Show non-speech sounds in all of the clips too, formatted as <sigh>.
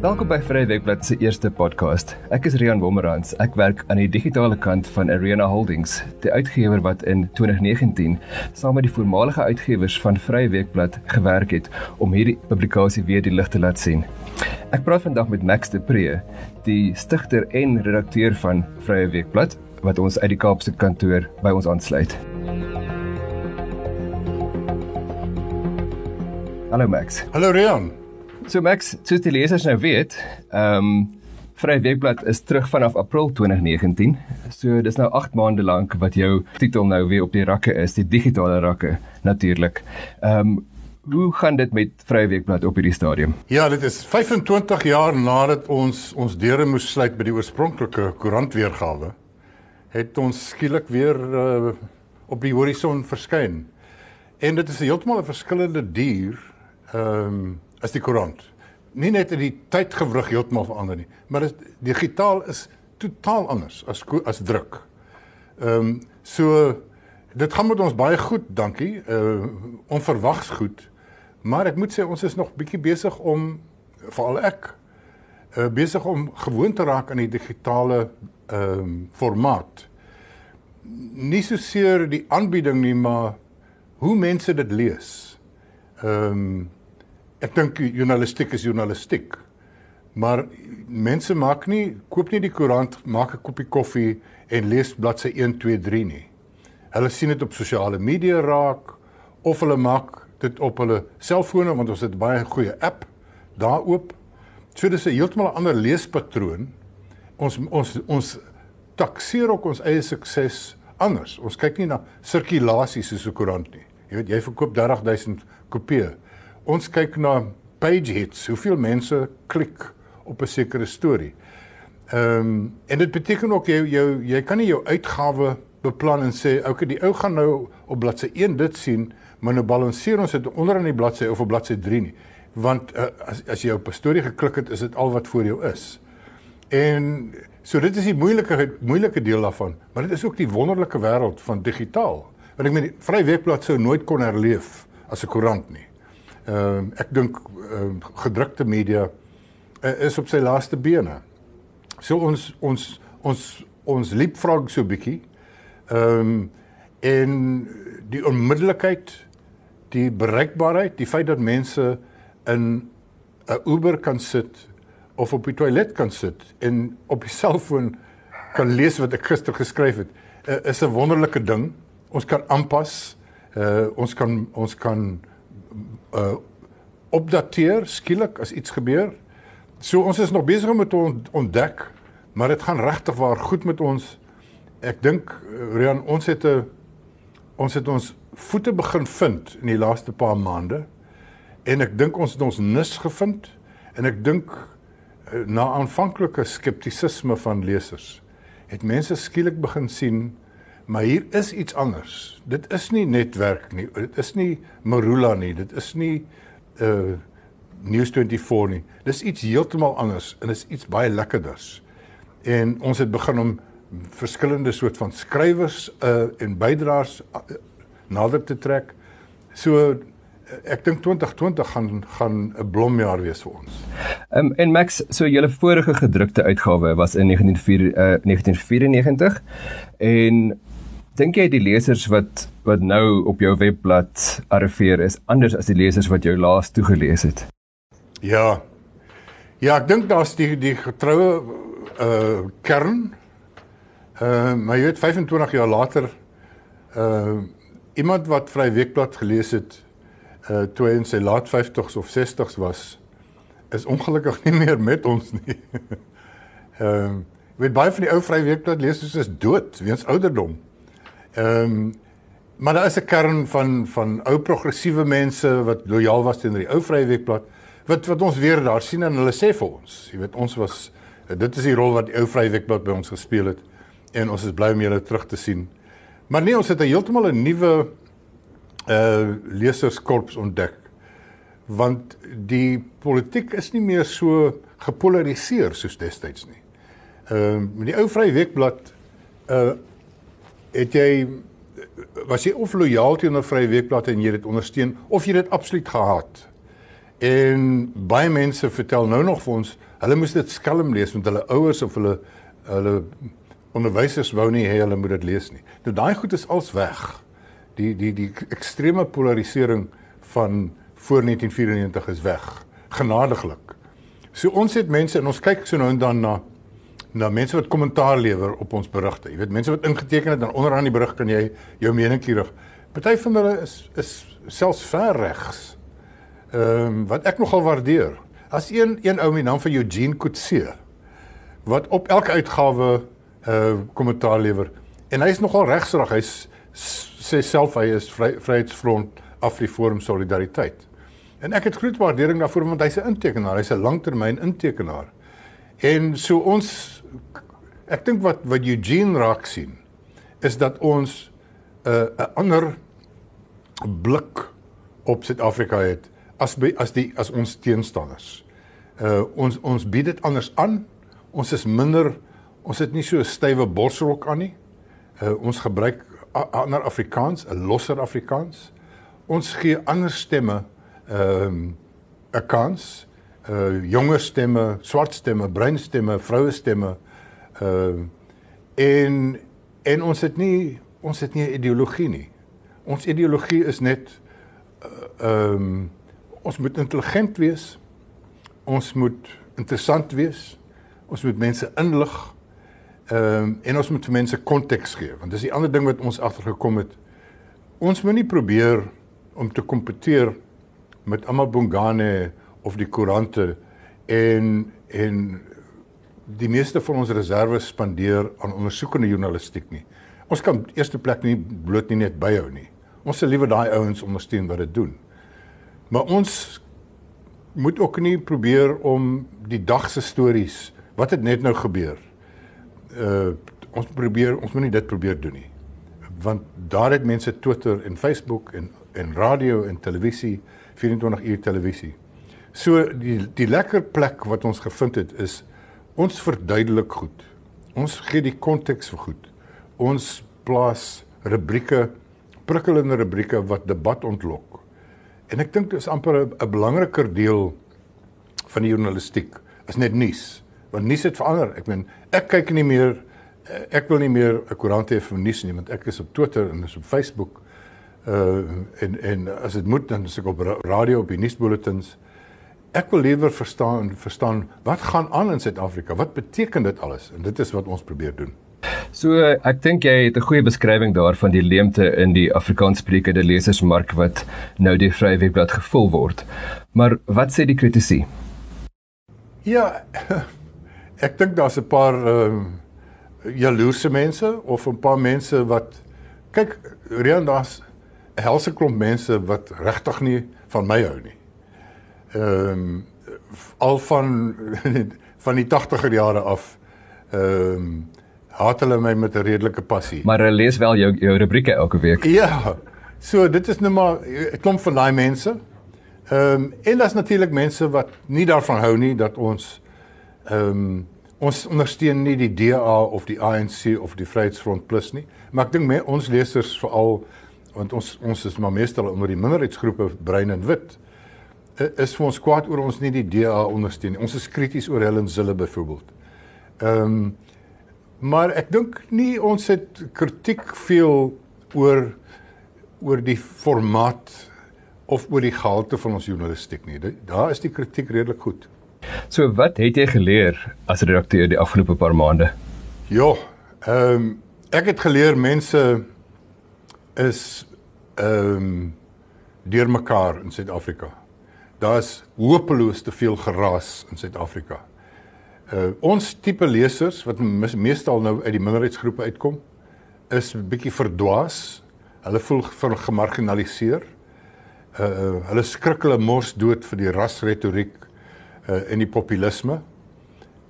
Welkom by Vrye Weekblad se eerste podcast. Ek is Rian Wommerans. Ek werk aan die digitale kant van Arena Holdings, die uitgewer wat in 2019 saam met die voormalige uitgewers van Vrye Weekblad gewerk het om hierdie publikasie weer die lig te laat sien. Ek praat vandag met Max de Pre, die stigter en redakteur van Vrye Weekblad wat ons uit die Kaapse kantoor by ons aansluit. Hallo Max. Hallo Rian. So Max, soos die lesers nou weet, ehm um, Vrye Weekblad is terug vanaf April 2019. So dis nou 8 maande lank wat jou titel nou weer op die rakke is, die digitale rakke natuurlik. Ehm um, hoe gaan dit met Vrye Weekblad op hierdie stadium? Ja, dit is 25 jaar nadat ons ons deure moes sluit by die oorspronklike koerantweergawe, het ons skielik weer uh, op die horison verskyn. En dit is heeltemal 'n verskillende dier. Ehm um, as die koerant. Nie net in die tydgewrig heeltemal verander nie, maar dit digitaal is totaal anders as as druk. Ehm um, so dit gaan met ons baie goed, dankie. Uh onverwags goed. Maar ek moet sê ons is nog bietjie besig om veral ek uh besig om gewoon te raak aan die digitale ehm um, formaat. Nie so seer die aanbieding nie, maar hoe mense dit lees. Ehm um, ek dink journalistiek is journalistiek. Maar mense maak nie koop nie die koerant, maak 'n koppie koffie en lees bladsy 1 2 3 nie. Hulle sien dit op sosiale media raak of hulle maak dit op hulle selfone want ons het baie goeie app daar oop. So dis 'n heeltemal ander leespatroon. Ons ons ons takseer ook ons eie sukses anders. Ons kyk nie na sirkulasie soos 'n koerant nie. Jy weet jy verkoop 30000 kopieë ons kyk na page hits, hoeveel mense klik op 'n sekere storie. Ehm um, en dit beteken ook jy jou jy kan nie jou uitgawe beplan en sê okay die ou gaan nou op bladsy 1 dit sien, maar nou balanseer ons dit onder in die bladsy of op bladsy 3 nie. Want uh, as as jy op 'n storie geklik het, is dit al wat voor jou is. En so dit is die moeilike moeilike deel daarvan, maar dit is ook die wonderlike wêreld van digitaal. Want ek meen, Vrye Weekblad sou nooit kon herleef as 'n koerant nie. Ehm uh, ek dink uh, gedrukte media uh, is op sy laaste bene. So ons ons ons ons leapfrog so bietjie. Ehm um, en die onmiddellikheid, die bereikbaarheid, die feit dat mense in 'n Uber kan sit of op die toilet kan sit en op die selfoon kan lees wat ek gister geskryf het, uh, is 'n wonderlike ding. Ons kan aanpas. Uh ons kan ons kan uh opdateer skielik as iets gebeur. So ons is nog besig om dit te ontdek, maar dit gaan regtig waar goed met ons. Ek dink uh, Rian, ons het 'n ons het ons voete begin vind in die laaste paar maande en ek dink ons het ons nis gevind en ek dink na aanvanklike skeptisisme van lesers het mense skielik begin sien maar hier is iets anders. Dit is nie netwerk nie. Dit is nie Marula nie. Dit is nie uh News24 nie. Dis iets heeltemal anders en is iets baie lekkerders. En ons het begin om verskillende soort van skrywers uh en bydraers uh, nader te trek. So ek dink 2020 gaan gaan 'n blomjaar wees vir ons. Ehm um, en Max, so julle vorige gedrukte uitgawe was in 1994 uh, 1994 en dink jy die lesers wat wat nou op jou webblad arriveer is anders as die lesers wat jou laas toegelees het? Ja. Ja, ek dink daar's die die getroue uh kern. Uh maar jy weet 25 jaar later uh iemand wat Vry Weekblad gelees het uh toe hy in sy laat 50s of 60s was is ongelukkig <laughs> nie meer met ons nie. <laughs> Ehm uh, weet baie van die ou Vry Weekblad lesers is dood weens ouderdom. Ehm um, maar daar is 'n kern van van ou progressiewe mense wat lojaal was teenoor die ou Vrye Weekblad wat wat ons weer daar sien en hulle sê vir ons, jy weet ons was dit is die rol wat die ou Vrye Weekblad by ons gespeel het en ons is bly om julle terug te sien. Maar nee, ons het heeltemal 'n nuwe uh leserskorps ontdek. Want die politiek is nie meer so gepolariseer soos destyds nie. Ehm uh, die ou Vrye Weekblad uh het jy was jy of lojaal teenoor Vrye Weekblad en jy dit ondersteun of jy dit absoluut gehaat. En baie mense vertel nou nog vir ons, hulle moes dit skelm lees want hulle ouers of hulle hulle onderwysers wou nie hê hulle moet dit lees nie. Nou daai goed is als weg. Die die die ekstreme polarisering van voor 1994 is weg. Genadiglik. So ons het mense en ons kyk so nou en dan na na mense wat kommentaar lewer op ons berigte. Jy weet mense wat ingeteken het dan onderaan die berig kan jy jou mening kierig. Party van hulle is is selfs ver regs. Ehm um, wat ek nogal waardeer. As een een ou met naam van Eugene Kutse wat op elke uitgawe uh, kommentaar lewer en hy is nogal regsrig. Hy's sê self hy is vry, Vryheidsfront Afriforum Solidariteit. En ek het groot waardering daarvoor want hy's 'n intekenaar, hy's 'n langtermyn intekenaar. En so ons ek dink wat wat Eugene raak sien is dat ons 'n uh, 'n ander blik op Suid-Afrika het as by, as die as ons teenstanders. Uh ons ons bied dit anders aan. Ons is minder ons het nie so 'n stywe borsrok aan nie. Uh ons gebruik ander Afrikaans, 'n losser Afrikaans. Ons gee ander stemme ehm um, 'n kans. Uh jonger stemme, swart stemme, bruin stemme, vroue stemme. Uh, en en ons het nie ons het nie 'n ideologie nie. Ons ideologie is net uh, ehm uh, um, ons moet intelligent wees. Ons moet interessant wees. Ons moet mense inlig. Ehm um, en ons moet vir mense konteks gee want dis die ander ding wat ons agtergekom het. Ons moet nie probeer om te kompeteer met Amabongane of die koerante en en die meeste van ons reserves spandeer aan ondersoekende journalistiek nie. Ons kan eerste plek nie bloot nie net byhou nie. Ons sal liewer daai ouens ondersteun wat dit doen. Maar ons moet ook nie probeer om die dag se stories, wat het net nou gebeur, uh ons probeer ons moet nie dit probeer doen nie. Want daar het mense Twitter en Facebook en en radio en televisie 24 uur televisie. So die die lekker plek wat ons gevind het is ons verduidelik goed. Ons gee die konteks vir goed. Ons plaas rubrieke, prikkelende rubrieke wat debat ontlok. En ek dink dit is amper 'n belangriker deel van die journalistiek is net nuus want nuus het verander. Ek meen, ek kyk nie meer ek wil nie meer 'n koerant hê vir nuus nie, want ek is op Twitter en is op Facebook. Uh en en as dit moet dan is ek op radio op die nuusbulletins. Ek wil liewer verstaan verstaan wat gaan aan in Suid-Afrika? Wat beteken dit alles? En dit is wat ons probeer doen. So ek dink jy het 'n goeie beskrywing daarvan die leemte in die Afrikaanssprekende lesersmark wat nou die Vrye Webblad gevul word. Maar wat sê die kritici? Ja, <laughs> ek dink daar's 'n paar ehm uh, jaloerse mense of 'n paar mense wat kyk, Rian daar's 'n helse klomp mense wat regtig nie van my hou nie. Ehm um, al van <laughs> van die 80er jare af ehm um, haat hulle my met 'n redelike passie. Maar hulle lees wel jou jou rubrieke elke week. Ja. So dit is nou maar 'n klomp van daai mense. Ehm um, en daar's natuurlik mense wat nie daarvan hou nie dat ons ehm um, ons ondersteun nie die DA of die ANC of die Vryheidsfront Plus nie, maar ek dink ons lesers veral want ons ons is maar meestal onder die minderheidsgroepe bruin en wit is vir ons kwaad oor ons nie die DA ondersteun nie. Ons is krities oor Helen Zille byvoorbeeld. Ehm um, maar ek dink nie ons het kritiek veel oor oor die formaat of oor die gehalte van ons journalistiek nie. Daar is die kritiek redelik goed. So wat het jy geleer as redakteur die afgelope paar maande? Ja, ehm um, ek het geleer mense is ehm um, deurmekaar in Suid-Afrika. Daar's hopeloos te veel geraas in Suid-Afrika. Uh ons tipe lesers wat meestal nou uit die minderheidsgroepe uitkom, is 'n bietjie verdwaas. Hulle voel gemarginaliseer. Uh hulle skrik hulle mors dood vir die rasretoriek uh, in die populisme.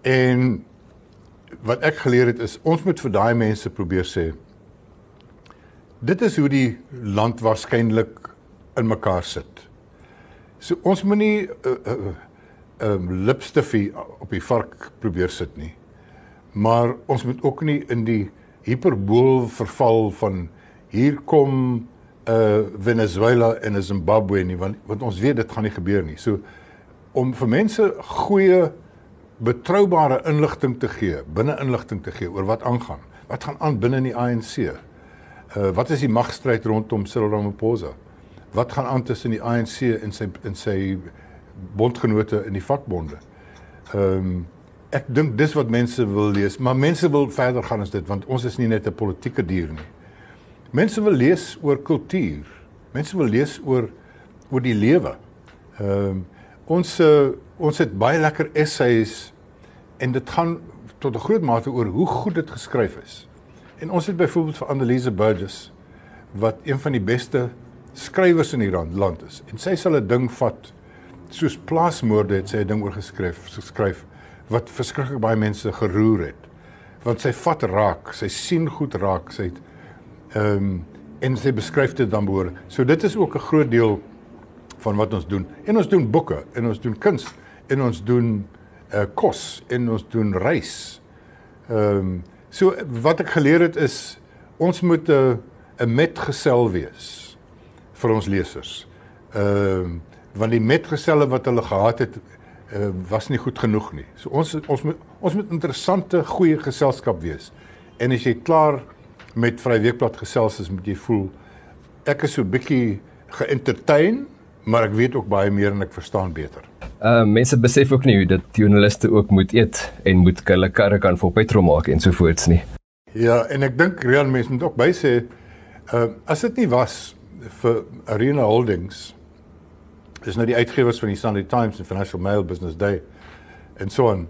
En wat ek geleer het is ons moet vir daai mense probeer sê dit is hoe die land waarskynlik in mekaar sit. So ons moenie 'n uh, uh, uh, um, lipstifie op die vark probeer sit nie. Maar ons moet ook nie in die hiperbool verval van hier kom uh Venezuela en Zimbabwe nie want want ons weet dit gaan nie gebeur nie. So om vir mense goeie betroubare inligting te gee, binne inligting te gee oor wat aangaan. Wat gaan aan binne in die ANC? Uh wat is die magstryd rondom Cyril Ramaphosa? Wat gaan aan tussen die ANC en sy en sy bondgenote in die vakbonde? Ehm um, ek dink dis wat mense wil lees, maar mense wil verder gaan as dit want ons is nie net 'n politieke dier nie. Mense wil lees oor kultuur. Mense wil lees oor oor die lewe. Ehm um, ons uh, ons het baie lekker essays en dit gaan tot 'n groot mate oor hoe goed dit geskryf is. En ons het byvoorbeeld vir Annelise Burgess wat een van die beste skrywers in die land is. En sy sal 'n ding vat soos plaasmoorde het sy 'n ding oor geskryf, geskryf wat verskriklik baie mense geroer het. Want sy vat raak, sy sien goed raak, sy het ehm um, en sy beskryf dit dan behoor. So dit is ook 'n groot deel van wat ons doen. En ons doen boeke en ons doen kuns en ons doen uh kos en ons doen reis. Ehm um, so wat ek geleer het is ons moet 'n uh, 'n metgesel wees vir ons lesers. Ehm uh, want die metgeselle wat hulle gehad het uh, was nie goed genoeg nie. So ons ons moet ons moet interessante goeie geselskap wees. En as jy klaar met Vryweekblad gesels is moet jy voel ek is so bietjie geëntertain, maar ek weet ook baie meer en ek verstaan beter. Uh mense besef ook nie dat joernaliste ook moet eet en moet hulle karre kan vol petrol maak en so voorts nie. Ja, en ek dink reël mense moet ook by sê uh as dit nie was vir Arena Holdings is nou die uitgewers van die Sunday Times en Financial Mail Business Day en so aan.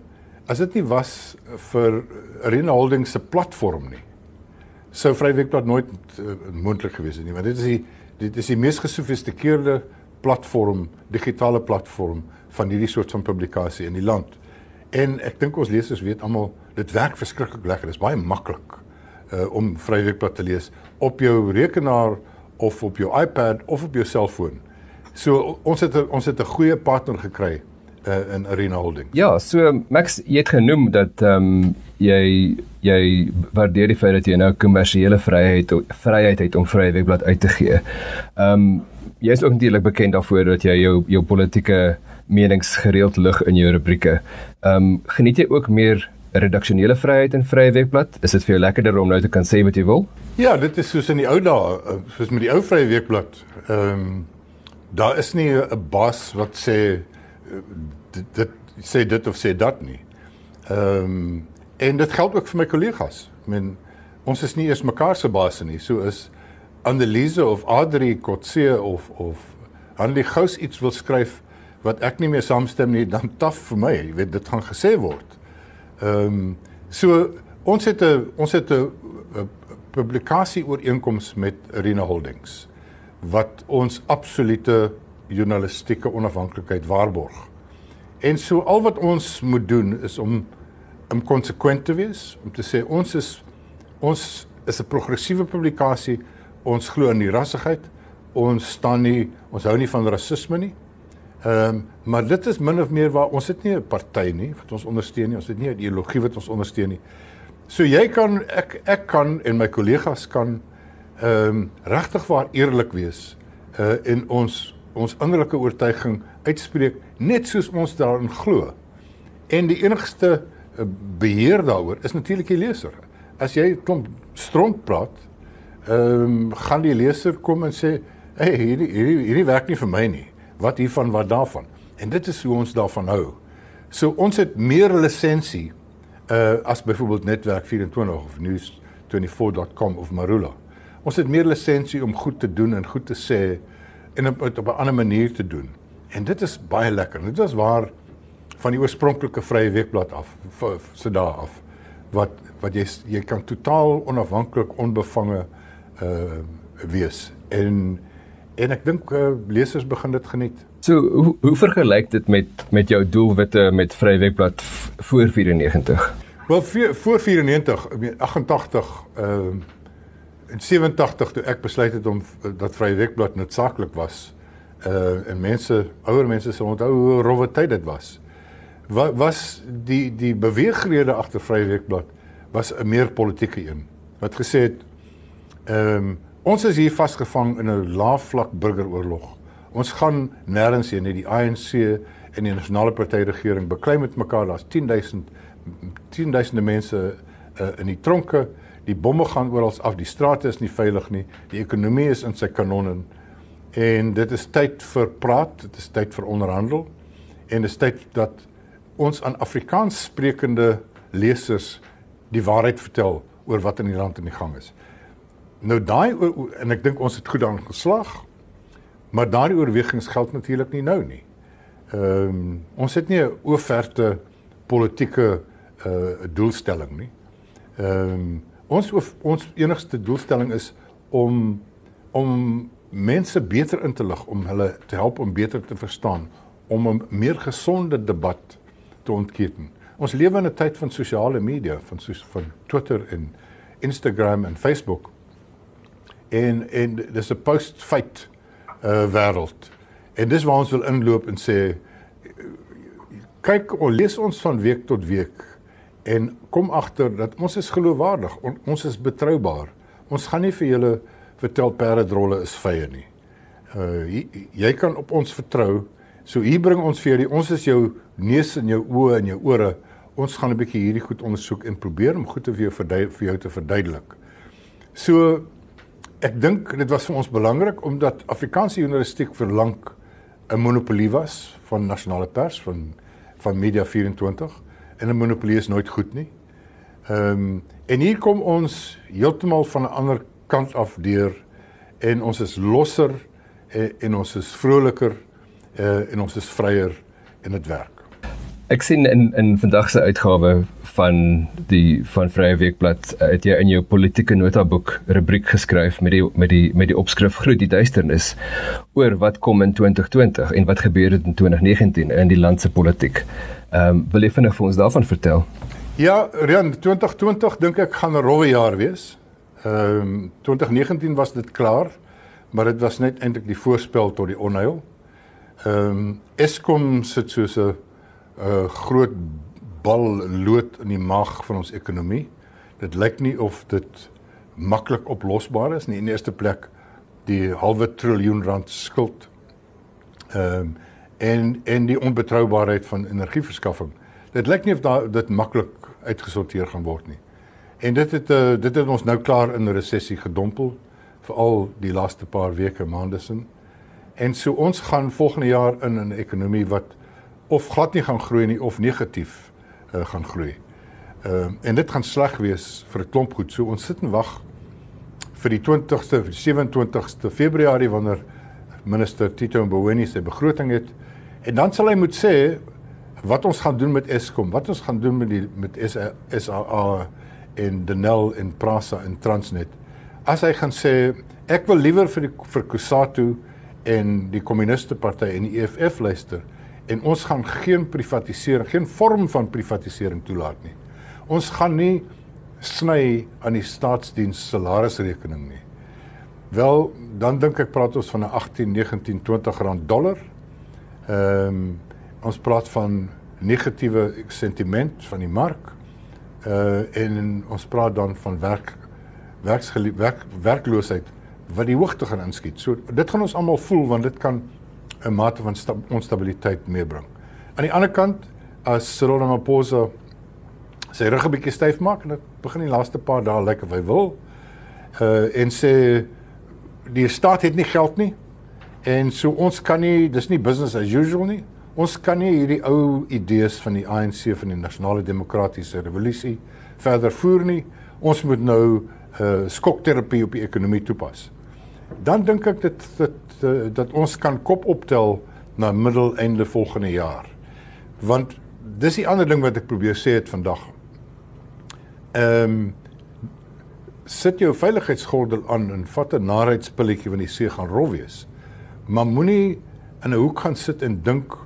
As dit nie was vir Arena Holdings se platform nie, sou Vryweekblad nooit uh, moontlik gewees het nie, want dit is die dit is die mees gesofistikeerde platform, digitale platform van hierdie soort van publikasie in die land. En ek dink ons lesers weet almal dit werk verskriklik lekker. Dit is baie maklik uh om Vryweekblad te lees op jou rekenaar of op jou iPad of op jou selfoon. So ons het ons het 'n goeie partner gekry uh, in Arena Holding. Ja, so Max, jy het genoem dat ehm um, jy jy waardeer die feit dat jy nou kommersiële vryheid vryheid het om vrye webblad uit te gee. Ehm um, jy is ook natuurlik bekend daarvoor dat jy jou jou politieke menings gereeld lig in jou rubrieke. Ehm um, geniet jy ook meer redaksionele vryheid in vrye webblad? Is dit vir jou lekkerder om nou te kan sê wat jy wil? Ja, dit is soos in die ou dae, eh, soos met die ou vrye weekblad. Ehm um, daar is nie 'n baas wat sê dit, dit sê dit of sê dat nie. Ehm um, en dit geld ook vir my kollegas. Ek meen ons is nie eers mekaar se baas nie. So is Annelise of Adri Kotse of of Hanlie Gous iets wil skryf wat ek nie meer saamstem nie, dan taf vir my, jy weet dit gaan gesê word. Ehm um, so ons het 'n ons het 'n publikasie ooreenkoms met Arena Holdings wat ons absolute journalistieke onafhanklikheid waarborg. En so al wat ons moet doen is om om konsekwent te wees, om te sê ons is ons is 'n progressiewe publikasie, ons glo in die rassigheid, ons staan nie, ons hou nie van rasisme nie. Ehm um, maar dit is min of meer waar ons het nie 'n party nie wat ons ondersteun nie, ons het nie 'n ideologie wat ons ondersteun nie. So jy kan ek ek kan en my kollegas kan ehm um, regtig waar eerlik wees uh in ons ons innerlike oortuiging uitspreek net soos ons daarin glo. En die enigste uh, beheer daaroor is natuurlik die leser. As jy klomp stronk praat, ehm um, gaan die leser kom en sê, "Hey, hierdie hierdie hierdie werk nie vir my nie. Wat hiervan, wat daarvan?" En dit is hoe ons daarvan hou. So ons het meer lisensie uh as byvoorbeeld Netwerk 24 of News24.com of Marula. Ons het meer lisensie om goed te doen en goed te sê en op, op 'n ander manier te doen. En dit is baie lekker. Dit was waar van die oorspronklike vrye weekblad af se dae af wat wat jy jy kan totaal onafhanklik onbevange uh wees en en ek dink uh, lesers begin dit geniet. So hoe hoe vergelyk dit met met jou doelwitte met vrye weekblad voor 94? Wel voor 94, 88 ehm uh, in 87 toe ek besluit het om dat Vrye Weekblad noodsaaklik was. Uh en mense, ouer mense sal onthou hoe rowwe tyd dit was. Wat was die die beweegrede agter Vrye Weekblad was 'n meer politieke een. Wat gesê het ehm um, Ons is hier vasgevang in 'n laafvlak burgeroorlog. Ons gaan nêrens heen nie. Die ANC en die nasionale party regering beklei met mekaar. Daar's 10000 10000de mense uh, in die tronke. Die bomme gaan oral af. Die strate is nie veilig nie. Die ekonomie is in sy kanonne. En dit is tyd vir praat, dit is tyd vir onderhandel en dit is tyd dat ons aan Afrikaans sprekende lesers die waarheid vertel oor wat in die land in die gang is. Nou daai en ek dink ons het goed daarin geslag. Maar daardie oorwegings geld natuurlik nie nou nie. Ehm um, ons het nie 'n oorverte politieke uh doelstelling nie. Ehm um, ons ons enigste doelstelling is om om mense beter in te lig, om hulle te help om beter te verstaan, om 'n meer gesonde debat te ontketen. Ons lewe in 'n tyd van sosiale media, van soos van Twitter en Instagram en Facebook. En en dis 'n post-feit uh wêreld. En dis waar ons wil inloop en sê kyk, ons lees ons van week tot week en kom agter dat ons is geloofwaardig, on, ons is betroubaar. Ons gaan nie vir julle vertel perdedrolle is vye nie. Uh jy, jy kan op ons vertrou. So hier bring ons vir julle, ons is jou neus en jou oë en jou ore ons gaan 'n bietjie hierdie goed ondersoek en probeer om goed te vir jou vir jou te verduidelik. So ek dink dit was vir ons belangrik omdat Afrikaanse journalistiek vir lank 'n monopolie was van nasionale pers van van Media 24 en 'n monopolie is nooit goed nie. Ehm um, en hier kom ons heeltemal van 'n ander kant af deur en ons is losser en, en ons is vroliker uh, en ons is vryer in dit werk. Ek sien in in vandag se uitgawe van die van Vrye Weekblad eh, het jy in jou politieke notaboek rubriek geskryf met die met die met die opskrif Groet die duisternis oor wat kom in 2020 en wat gebeur het in 2019 in die land se politiek. Ehm um, wil jy vinnig vir ons daarvan vertel? Ja, Rian, 2020 dink ek gaan 'n rowwe jaar wees. Ehm um, 2019 was dit klaar, maar dit was net eintlik die voorspel tot die onheil. Ehm um, Eskom sit soos 'n 'n groot bal lood in die mag van ons ekonomie. Dit lyk nie of dit maklik oplosbaar is nie. In die eerste plek die halwe triljoen rand skuld. Ehm um, en en die onbetroubaarheid van energieverskaffing. Dit lyk nie of daar dit maklik uitgesorteer gaan word nie. En dit het uh, dit het ons nou klaar in 'n resessie gedompel veral die laaste paar weke maande sin. En so ons gaan volgende jaar in 'n ekonomie wat of glad nie gaan groei nie of negatief uh, gaan groei. Ehm uh, en dit gaan sleg wees vir 'n klomp goed. So ons sit en wag vir die 20ste, 27ste Februarie wanneer minister Tito Mboweni sy begroting het en dan sal hy moet sê wat ons gaan doen met Eskom, wat ons gaan doen met die met SAA en Denel en Prasa en Transnet. As hy gaan sê ek wil liewer vir die vir Kusatu en die kommuniste party en die EFF luister en ons gaan geen privatisering, geen vorm van privatisering toelaat nie. Ons gaan nie sny aan die staatsdiens salarisrekening nie. Wel, dan dink ek praat ons van 'n 18, 19, 20 rand dollar. Ehm um, ons praat van negatiewe sentiment van die mark. Uh en ons praat dan van werk werk werkloosheid wat die hoogte gaan inskiet. So dit gaan ons almal voel want dit kan 'n mate van onstabiliteit meebring. Aan die ander kant, as Cyril Ramaphosa sy rug 'n bietjie styf maak en dit begin die laaste paar dae lyk of hy wil uh en sê die staat het nie geld nie en so ons kan nie dis nie business as usual nie. Ons kan nie hierdie ou idees van die ANC van die nasionale demokratiese revolusie verder voer nie. Ons moet nou uh skokterapie op die ekonomie toepas dan dink ek dit dat eh, dat ons kan kop optel na middelende volgende jaar. Want dis die ander ding wat ek probeer sê het vandag. Ehm um, sit jou veiligheidsgordel aan en vat 'n narheidspilletjie wanneer die see gaan rof wees. Maar moenie in 'n hoek gaan sit en dink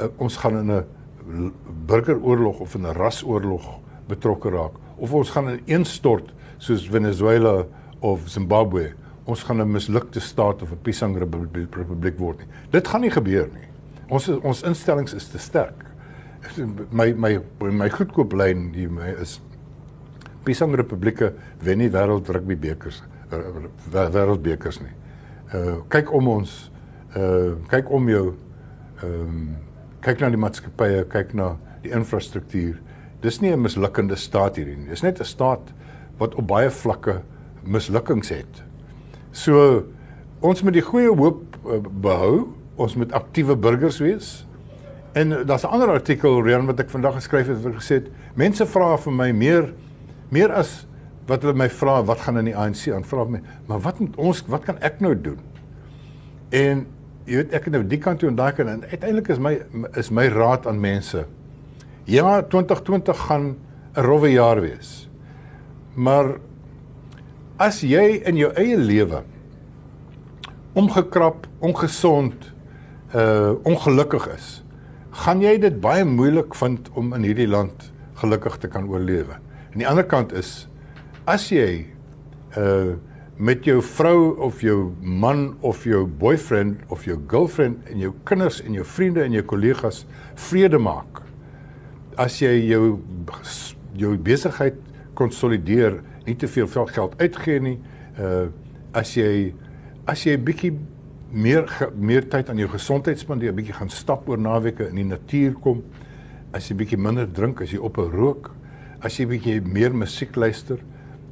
uh, ons gaan in 'n burgeroorlog of in 'n rasoorlog betrokke raak of ons gaan in een stort soos Venezuela of Zimbabwe ons gaan 'n mislukte staat of 'n Pisang Republiek word nie. Dit gaan nie gebeur nie. Ons ons instellings is te sterk. My my my goedkoop lyn hier my is Pisang Republieke wen nie wêreld rugby bekers wêreldbekers nie. Uh kyk om ons. Uh kyk om jou. Ehm um, kyk na die maatskappye, kyk na die infrastruktuur. Dis nie 'n mislukkende staat hierdie nie. Dis net 'n staat wat op baie vlakke mislukkings het. So ons moet die goeie hoop uh, behou. Ons moet aktiewe burgers wees. En daar's 'n ander artikel Rian wat ek vandag geskryf het wat gesê het mense vra vir my meer meer as wat hulle my vra wat gaan in die ANC aan vra my maar wat moet ons wat kan ek nou doen? En jy weet ek het nou die kant toe en daai kant en uiteindelik is my is my raad aan mense. Ja, 2020 gaan 'n rowwe jaar wees. Maar as jy in jou eie lewe omgekrap, ongesond, uh ongelukkig is, gaan jy dit baie moeilik vind om in hierdie land gelukkig te kan oorlewe. Aan die ander kant is as jy uh met jou vrou of jou man of jou boyfriend of jou girlfriend en jou kinders en jou vriende en jou kollegas vrede maak. As jy jou jou besigheid konsolideer, nie te veel geld uitgee nie, uh as jy as jy 'n bietjie meer meer tyd aan jou gesondheid spandeer, 'n bietjie gaan stap oor naweke in die natuur kom, as jy bietjie minder drink, as jy op 'n rook, as jy bietjie meer musiek luister,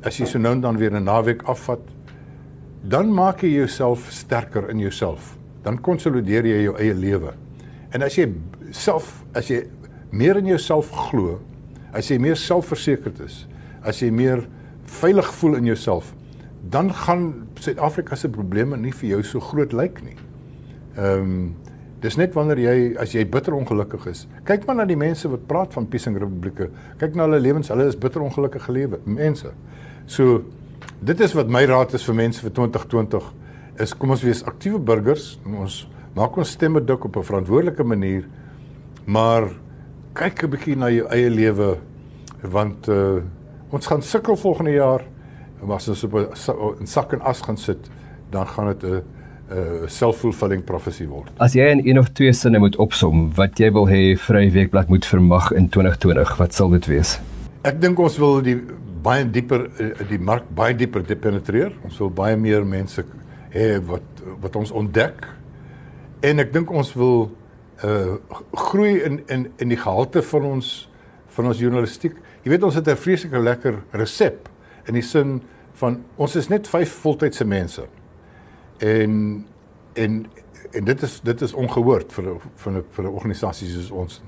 as jy so nou dan weer 'n naweek afvat, dan maak jy jouself sterker in jouself. Dan konsolideer jy jou eie lewe. En as jy self as jy meer in jouself glo, as jy meer selfversekerd is, as jy meer veilig voel in jouself, dan gaan Suid-Afrika se probleme nie vir jou so groot lyk nie. Ehm um, dis net wanneer jy as jy bitter ongelukkig is. Kyk maar na die mense wat praat van peacing republieke. Kyk na hulle lewens, hulle is bitter ongelukkige lewe mense. So dit is wat my raad is vir mense vir 2020 is kom ons wees aktiewe burgers. Ons maak ons stemme dik op 'n verantwoordelike manier. Maar kyk 'n bietjie na jou eie lewe want uh, ons gaan sukkel volgende jaar maar as ons op 'n sak en as gaan sit, dan gaan dit 'n 'n self-fulfilling prophecy word. As jy in een of twee sinne moet opsom wat jy wil hê Vrye Weekblad moet vermag in 2020, wat sal dit wees? Ek dink ons wil die baie dieper eh, die mark baie dieper penetreer. Ons wil baie meer mense hê wat wat ons ontdek. En ek dink ons wil uh groei in in in die gehalte van ons van ons journalistiek. Jy weet ons het 'n vreeslike lekker resep in die sin van ons is net vyf voltydse mense. En en en dit is dit is ongehoord vir vir 'n vir 'n organisasie soos ons.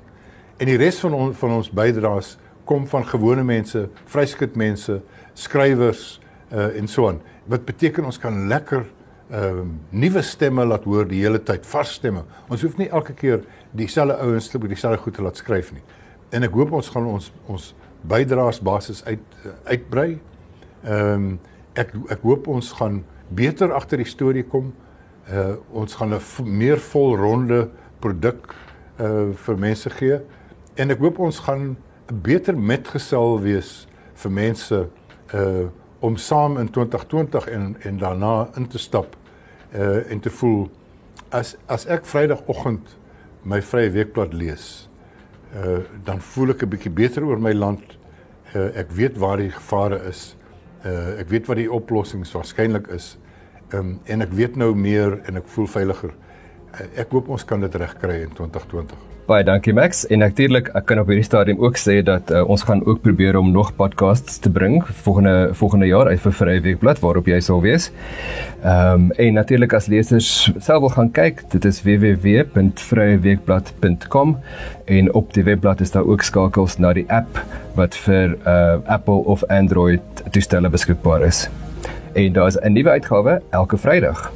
En die res van on, van ons bydraes kom van gewone mense, vryskut mense, skrywers uh en so aan. Wat beteken ons kan lekker ehm uh, nuwe stemme laat hoor die hele tyd, vars stemme. Ons hoef nie elke keer dieselfde ouens te dieselfde goed te laat skryf nie. En ek hoop ons gaan ons ons bydraes basis uit uitbrei. Ehm um, ek ek hoop ons gaan beter agter die storie kom. Uh ons gaan 'n meer volronde produk uh vir mense gee en ek hoop ons gaan 'n beter metgesel wees vir mense uh om saam in 2020 en en daarna in te stap uh en te voel as as ek Vrydagoggend my vrye weekblad lees uh dan voel ek 'n bietjie beter oor my land. Uh ek weet waar die gevare is. Uh ek weet wat die oplossings waarskynlik is. Um en ek weet nou meer en ek voel veiliger. Uh, ek hoop ons kan dit regkry in 2020. Baie dankie Max en natuurlik ek kan op hierdie stadium ook sê dat uh, ons gaan ook probeer om nog podcasts te bring volgende volgende jaar uit vir Vrye Weekblad waarop jy sal wees. Ehm um, en natuurlik as lesers self wil gaan kyk, dit is www.vryeweekblad.com en op die webblad is daar ook skakels na die app wat vir uh, Apple of Android toestelle beskikbaar is. En daar is 'n nuwe uitgawe elke Vrydag.